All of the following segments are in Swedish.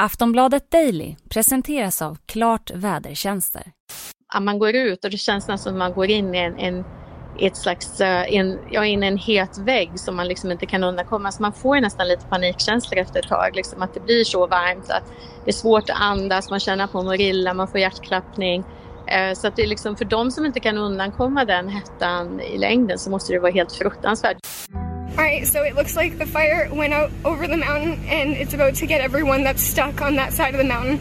Aftonbladet Daily presenteras av Klart Vädertjänster. Man går ut och det känns nästan som att man går in i en, en ett slags, eh, en, ja, in en het vägg som man liksom inte kan undkomma. Så man får nästan lite panikkänslor efter ett tag, liksom att det blir så varmt att det är svårt att andas, man känner att man mår illa, man får hjärtklappning. Eh, så att det är liksom för de som inte kan undankomma den hettan i längden så måste det vara helt fruktansvärt. Alright, so it looks like the fire went out over the mountain and it's about to get everyone that's stuck on that side of the mountain.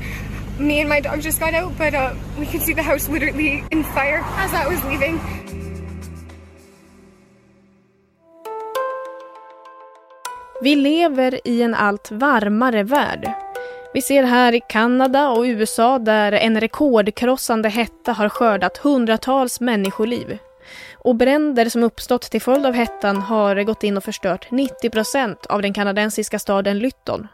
Me and my dog just got out, but uh, we could see the house literally in fire as I was leaving. Vi lever i en allt varmare värld. Vi ser här i Kanada och USA där en rekordkrossande hetta har skördat hundratals människoliv. Och bränder som uppstått till följd av hettan har gått in och förstört 90 procent av den kanadensiska staden Lytton.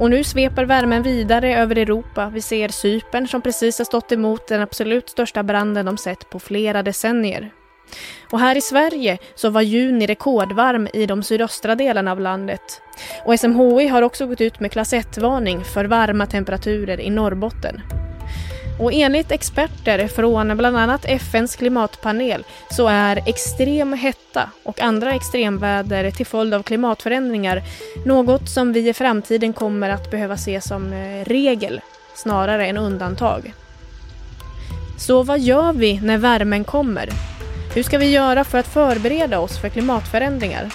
Och nu sveper värmen vidare över Europa. Vi ser Cypern som precis har stått emot den absolut största branden de sett på flera decennier. Och här i Sverige så var juni rekordvarm i de sydöstra delarna av landet. Och SMHI har också gått ut med klass 1-varning för varma temperaturer i Norrbotten. Och enligt experter från bland annat FNs klimatpanel så är extrem hetta och andra extremväder till följd av klimatförändringar något som vi i framtiden kommer att behöva se som eh, regel snarare än undantag. Så vad gör vi när värmen kommer? Hur ska vi göra för att förbereda oss för klimatförändringar?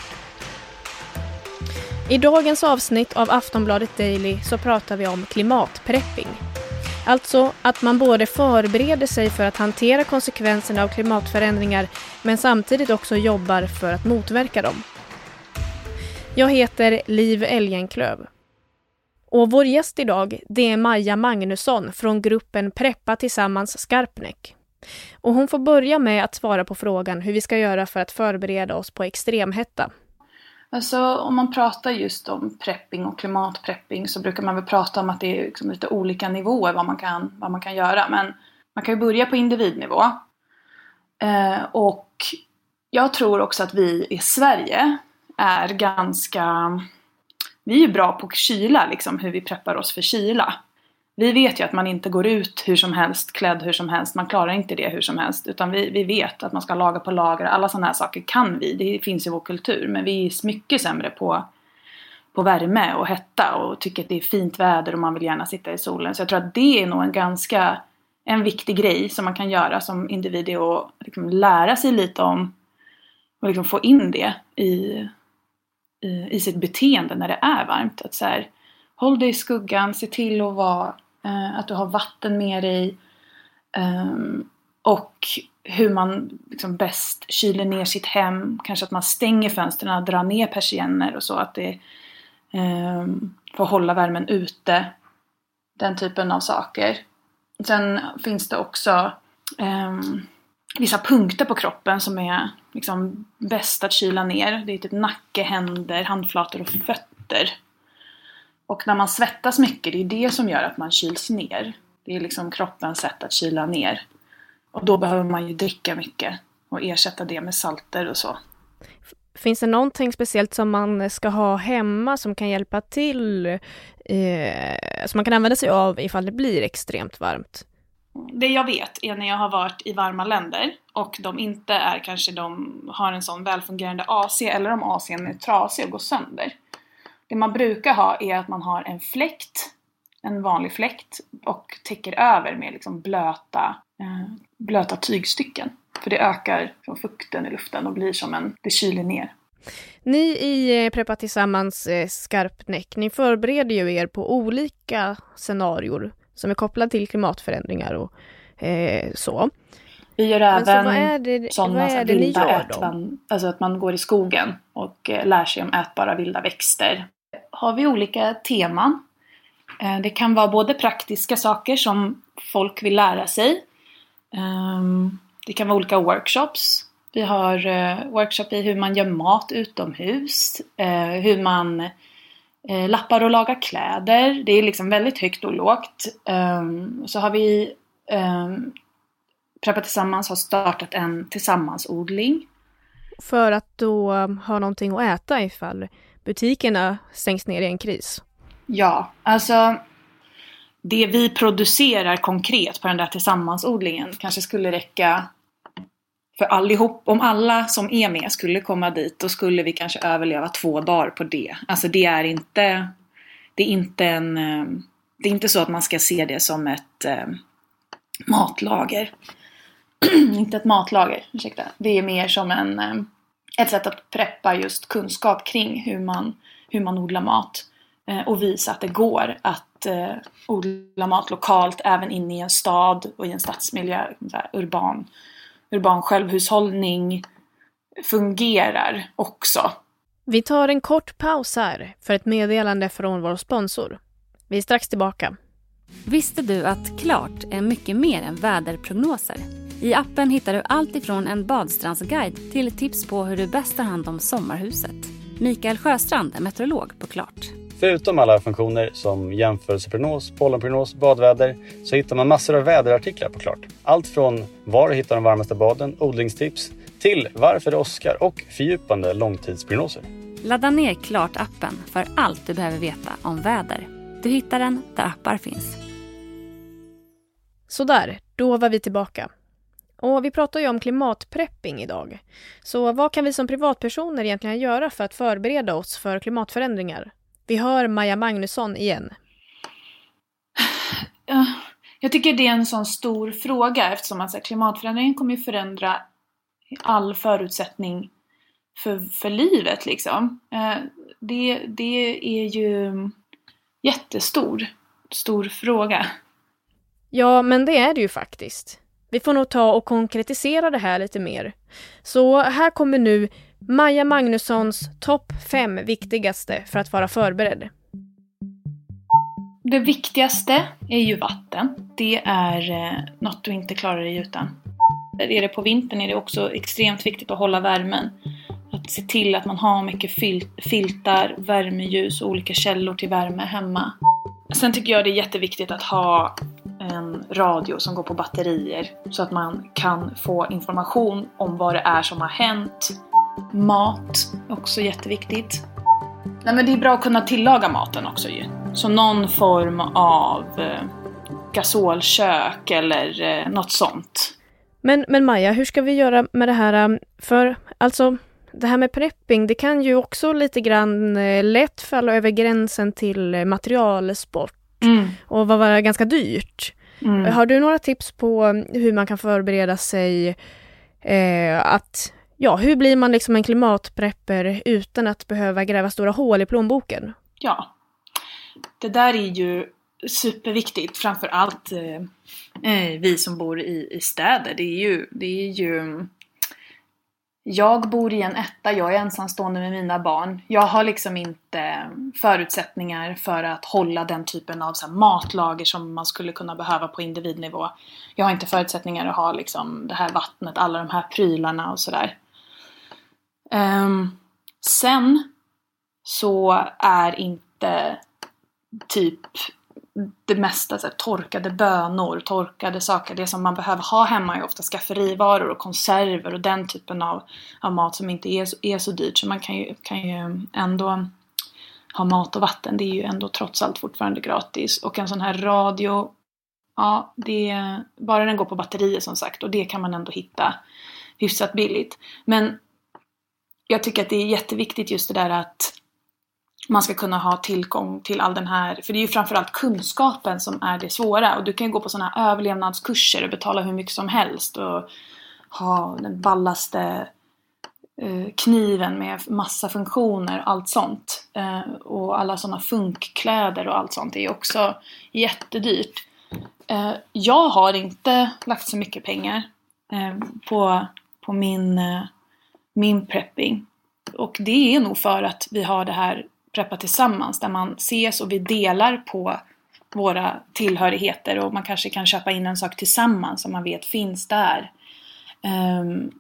I dagens avsnitt av Aftonbladet Daily så pratar vi om klimatprepping. Alltså att man både förbereder sig för att hantera konsekvenserna av klimatförändringar men samtidigt också jobbar för att motverka dem. Jag heter Liv Elgenklöv. Och vår gäst idag det är Maja Magnusson från gruppen Preppa tillsammans Skarpnäck. Och hon får börja med att svara på frågan hur vi ska göra för att förbereda oss på extremhetta. Alltså om man pratar just om prepping och klimatprepping så brukar man väl prata om att det är liksom lite olika nivåer vad man, kan, vad man kan göra. Men man kan ju börja på individnivå. Eh, och jag tror också att vi i Sverige är ganska... Vi är bra på kyla, liksom hur vi preppar oss för kyla. Vi vet ju att man inte går ut hur som helst, klädd hur som helst. Man klarar inte det hur som helst. Utan vi, vi vet att man ska laga på lager. Alla sådana här saker kan vi. Det finns i vår kultur. Men vi är mycket sämre på, på värme och hetta. Och tycker att det är fint väder och man vill gärna sitta i solen. Så jag tror att det är nog en ganska en viktig grej som man kan göra som individ. Är att liksom lära sig lite om och liksom få in det i, i, i sitt beteende när det är varmt. Att så här, håll dig i skuggan, se till att vara Eh, att du har vatten med dig. Ehm, och hur man liksom bäst kyler ner sitt hem. Kanske att man stänger fönstren, drar ner persienner och så att det ehm, får hålla värmen ute. Den typen av saker. Sen finns det också ehm, vissa punkter på kroppen som är liksom bäst att kyla ner. Det är typ nacke, händer, handflator och fötter. Och när man svettas mycket, det är det som gör att man kyls ner. Det är liksom kroppens sätt att kyla ner. Och då behöver man ju dricka mycket och ersätta det med salter och så. Finns det någonting speciellt som man ska ha hemma som kan hjälpa till, eh, som man kan använda sig av ifall det blir extremt varmt? Det jag vet är när jag har varit i varma länder och de inte är kanske de har en sån välfungerande AC eller om ACn är trasig och går sönder. Det man brukar ha är att man har en fläkt, en vanlig fläkt och täcker över med liksom blöta, eh, blöta tygstycken. För det ökar fukten i luften och blir som en, det kyler ner. Ni i eh, Preppa Tillsammans eh, Skarpnäck, ni förbereder ju er på olika scenarier som är kopplade till klimatförändringar och eh, så. Vi gör även så sådana vilda ätvan, alltså att man går i skogen och eh, lär sig om ätbara vilda växter har vi olika teman. Eh, det kan vara både praktiska saker som folk vill lära sig. Ehm, det kan vara olika workshops. Vi har eh, workshop i hur man gör mat utomhus, eh, hur man lappar och lagar kläder. Det är liksom väldigt högt och lågt. Ehm, så har vi ehm, Preppa Tillsammans har startat en tillsammansodling. För att då ha någonting att äta ifall butikerna stängs ner i en kris. Ja, alltså det vi producerar konkret på den där tillsammansodlingen kanske skulle räcka för allihop. Om alla som är med skulle komma dit då skulle vi kanske överleva två dagar på det. Alltså det är inte, det är inte en, eh, det är inte så att man ska se det som ett eh, matlager. inte ett matlager, ursäkta. Det är mer som en, eh, ett sätt att preppa just kunskap kring hur man, hur man odlar mat. Eh, och visa att det går att eh, odla mat lokalt även inne i en stad och i en stadsmiljö. urban, urban självhushållning fungerar också. Vi tar en kort paus här för ett meddelande från vår sponsor. Vi är strax tillbaka. Visste du att Klart är mycket mer än väderprognoser? I appen hittar du allt ifrån en badstrandsguide till tips på hur du bäst tar hand om sommarhuset. Mikael Sjöstrand är meteorolog på Klart. Förutom alla funktioner som jämförelseprognos, pollenprognos, badväder så hittar man massor av väderartiklar på Klart. Allt från var du hittar de varmaste baden, odlingstips till varför det åskar och fördjupande långtidsprognoser. Ladda ner Klart-appen för allt du behöver veta om väder. Du hittar den där appar finns. Sådär, då var vi tillbaka. Och vi pratar ju om klimatprepping idag. Så vad kan vi som privatpersoner egentligen göra för att förbereda oss för klimatförändringar? Vi hör Maja Magnusson igen. Jag tycker det är en sån stor fråga eftersom att klimatförändringen kommer ju förändra all förutsättning för, för livet liksom. Eh, det, det är ju jättestor stor fråga. Ja, men det är det ju faktiskt. Vi får nog ta och konkretisera det här lite mer. Så här kommer nu Maja Magnussons topp fem viktigaste för att vara förberedd. Det viktigaste är ju vatten. Det är eh, något du inte klarar dig utan. Är det på vintern är det också extremt viktigt att hålla värmen. Att se till att man har mycket fil filtar, värmeljus och olika källor till värme hemma. Sen tycker jag det är jätteviktigt att ha en radio som går på batterier så att man kan få information om vad det är som har hänt Mat, också jätteviktigt. Nej men det är bra att kunna tillaga maten också ju. Så någon form av eh, gasolkök eller eh, något sånt. Men, men Maja, hur ska vi göra med det här? Um, för alltså, det här med prepping, det kan ju också lite grann eh, lätt falla över gränsen till materialsport mm. och vara ganska dyrt. Mm. Har du några tips på um, hur man kan förbereda sig eh, att ja, hur blir man liksom en klimatprepper utan att behöva gräva stora hål i plånboken? Ja, det där är ju superviktigt, framför allt eh, eh, vi som bor i, i städer. Det är ju, det är ju jag bor i en etta, jag är ensamstående med mina barn. Jag har liksom inte förutsättningar för att hålla den typen av så matlager som man skulle kunna behöva på individnivå. Jag har inte förutsättningar att ha liksom det här vattnet, alla de här prylarna och sådär. Um, ehm, sen så är inte typ det mesta så här, torkade bönor, torkade saker, det som man behöver ha hemma är ofta skafferivaror och konserver och den typen av, av mat som inte är, är så dyrt. Så man kan ju, kan ju ändå ha mat och vatten. Det är ju ändå trots allt fortfarande gratis. Och en sån här radio, ja, det, bara den går på batterier som sagt och det kan man ändå hitta hyfsat billigt. Men jag tycker att det är jätteviktigt just det där att man ska kunna ha tillgång till all den här, för det är ju framförallt kunskapen som är det svåra och du kan ju gå på sådana här överlevnadskurser och betala hur mycket som helst och ha den ballaste eh, kniven med massa funktioner och allt sånt. Eh, och alla sådana funkkläder och allt sånt är ju också jättedyrt. Eh, jag har inte lagt så mycket pengar på, på min min prepping. Och det är nog för att vi har det här preppa tillsammans där man ses och vi delar på våra tillhörigheter och man kanske kan köpa in en sak tillsammans som man vet finns där. Um,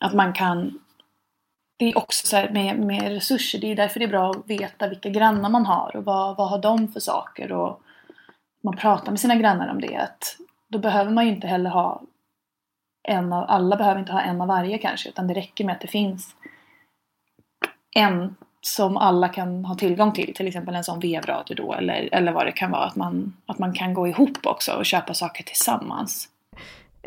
att man kan det är också så med, med resurser, det är därför det är bra att veta vilka grannar man har och vad, vad har de för saker och man pratar med sina grannar om det. Att då behöver man ju inte heller ha en av, alla behöver inte ha en av varje kanske, utan det räcker med att det finns en som alla kan ha tillgång till. Till exempel en sån vevradio då eller, eller vad det kan vara. Att man, att man kan gå ihop också och köpa saker tillsammans.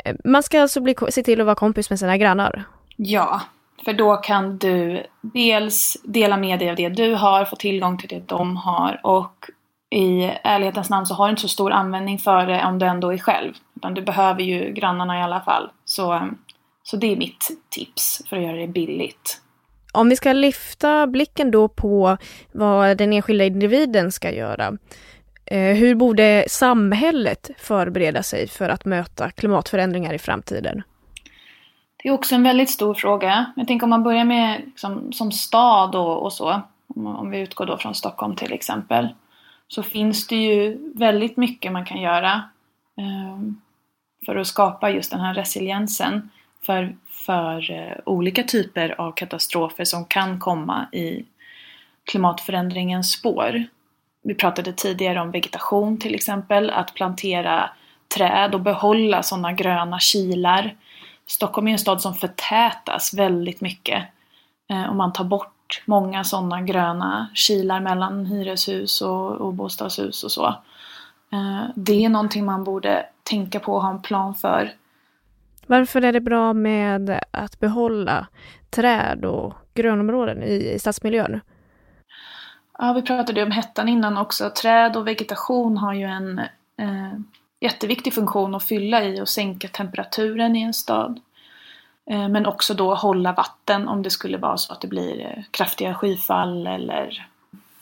Eh, man ska alltså bli, se till att vara kompis med sina grannar? Ja, för då kan du dels dela med dig av det du har, få tillgång till det de har och i ärlighetens namn så har du inte så stor användning för det om du ändå är själv. Utan du behöver ju grannarna i alla fall. Så, så det är mitt tips för att göra det billigt. Om vi ska lyfta blicken då på vad den enskilda individen ska göra. Eh, hur borde samhället förbereda sig för att möta klimatförändringar i framtiden? Det är också en väldigt stor fråga. Jag tänker om man börjar med liksom, som stad och, och så. Om vi utgår då från Stockholm till exempel. Så finns det ju väldigt mycket man kan göra eh, för att skapa just den här resiliensen för, för eh, olika typer av katastrofer som kan komma i klimatförändringens spår. Vi pratade tidigare om vegetation till exempel, att plantera träd och behålla sådana gröna kilar. Stockholm är en stad som förtätas väldigt mycket. Eh, och om man tar bort många sådana gröna kilar mellan hyreshus och, och bostadshus och så. Eh, det är någonting man borde tänka på och ha en plan för. Varför är det bra med att behålla träd och grönområden i, i stadsmiljön? Ja, vi pratade om hettan innan också. Träd och vegetation har ju en eh, jätteviktig funktion att fylla i och sänka temperaturen i en stad. Eh, men också då hålla vatten om det skulle vara så att det blir eh, kraftiga skyfall eller,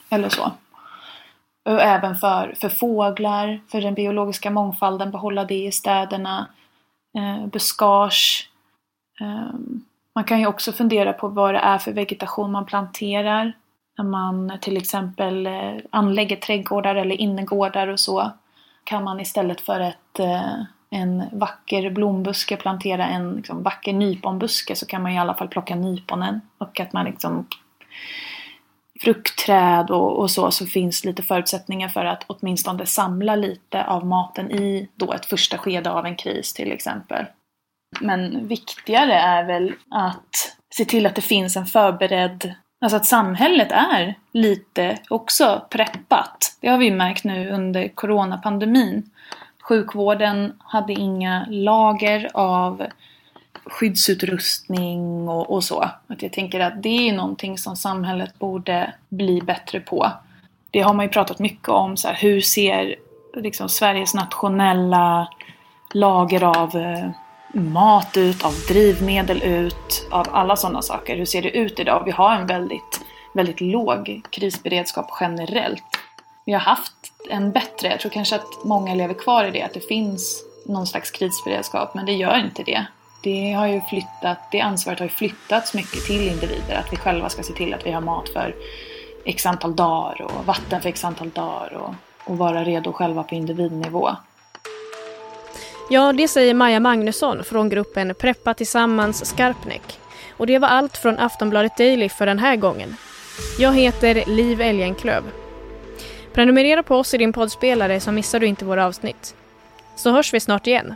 eller så. Och även för, för fåglar, för den biologiska mångfalden, behålla det i städerna. Eh, buskage. Eh, man kan ju också fundera på vad det är för vegetation man planterar. När man till exempel eh, anlägger trädgårdar eller innergårdar och så. Kan man istället för ett, eh, en vacker blombuske plantera en liksom, vacker nyponbuske så kan man i alla fall plocka nyponen. Och att man liksom fruktträd och, och, så, så finns lite förutsättningar för att åtminstone samla lite av maten i då ett första skede av en kris till exempel. Men viktigare är väl att se till att det finns en förberedd Alltså att samhället är lite också preppat. Det har vi märkt nu under coronapandemin. Sjukvården hade inga lager av skyddsutrustning och, och, så. Att jag tänker att det är någonting som samhället borde bli bättre på. Det har man ju pratat mycket om, så här, hur ser liksom, Sveriges nationella lager av eh, mat ut, av drivmedel ut, av alla sådana saker. Hur ser det ut idag? Vi har en väldigt, väldigt låg krisberedskap generellt. Vi har haft en bättre, jag tror kanske att många lever kvar i det, att det finns någon slags krisberedskap, men det gör inte det. Det, har ju flyttat, det ansvaret har ju flyttats mycket till individer, att vi själva ska se till att vi har mat för x antal dagar och vatten för x antal dagar och, och vara redo själva på individnivå. Ja, det säger Maja Magnusson från gruppen Preppa Tillsammans Skarpnäck. Och det var allt från Aftonbladet Daily för den här gången. Jag heter Liv Elgenklöv. Prenumerera på oss i din poddspelare så missar du inte våra avsnitt. Så hörs vi snart igen.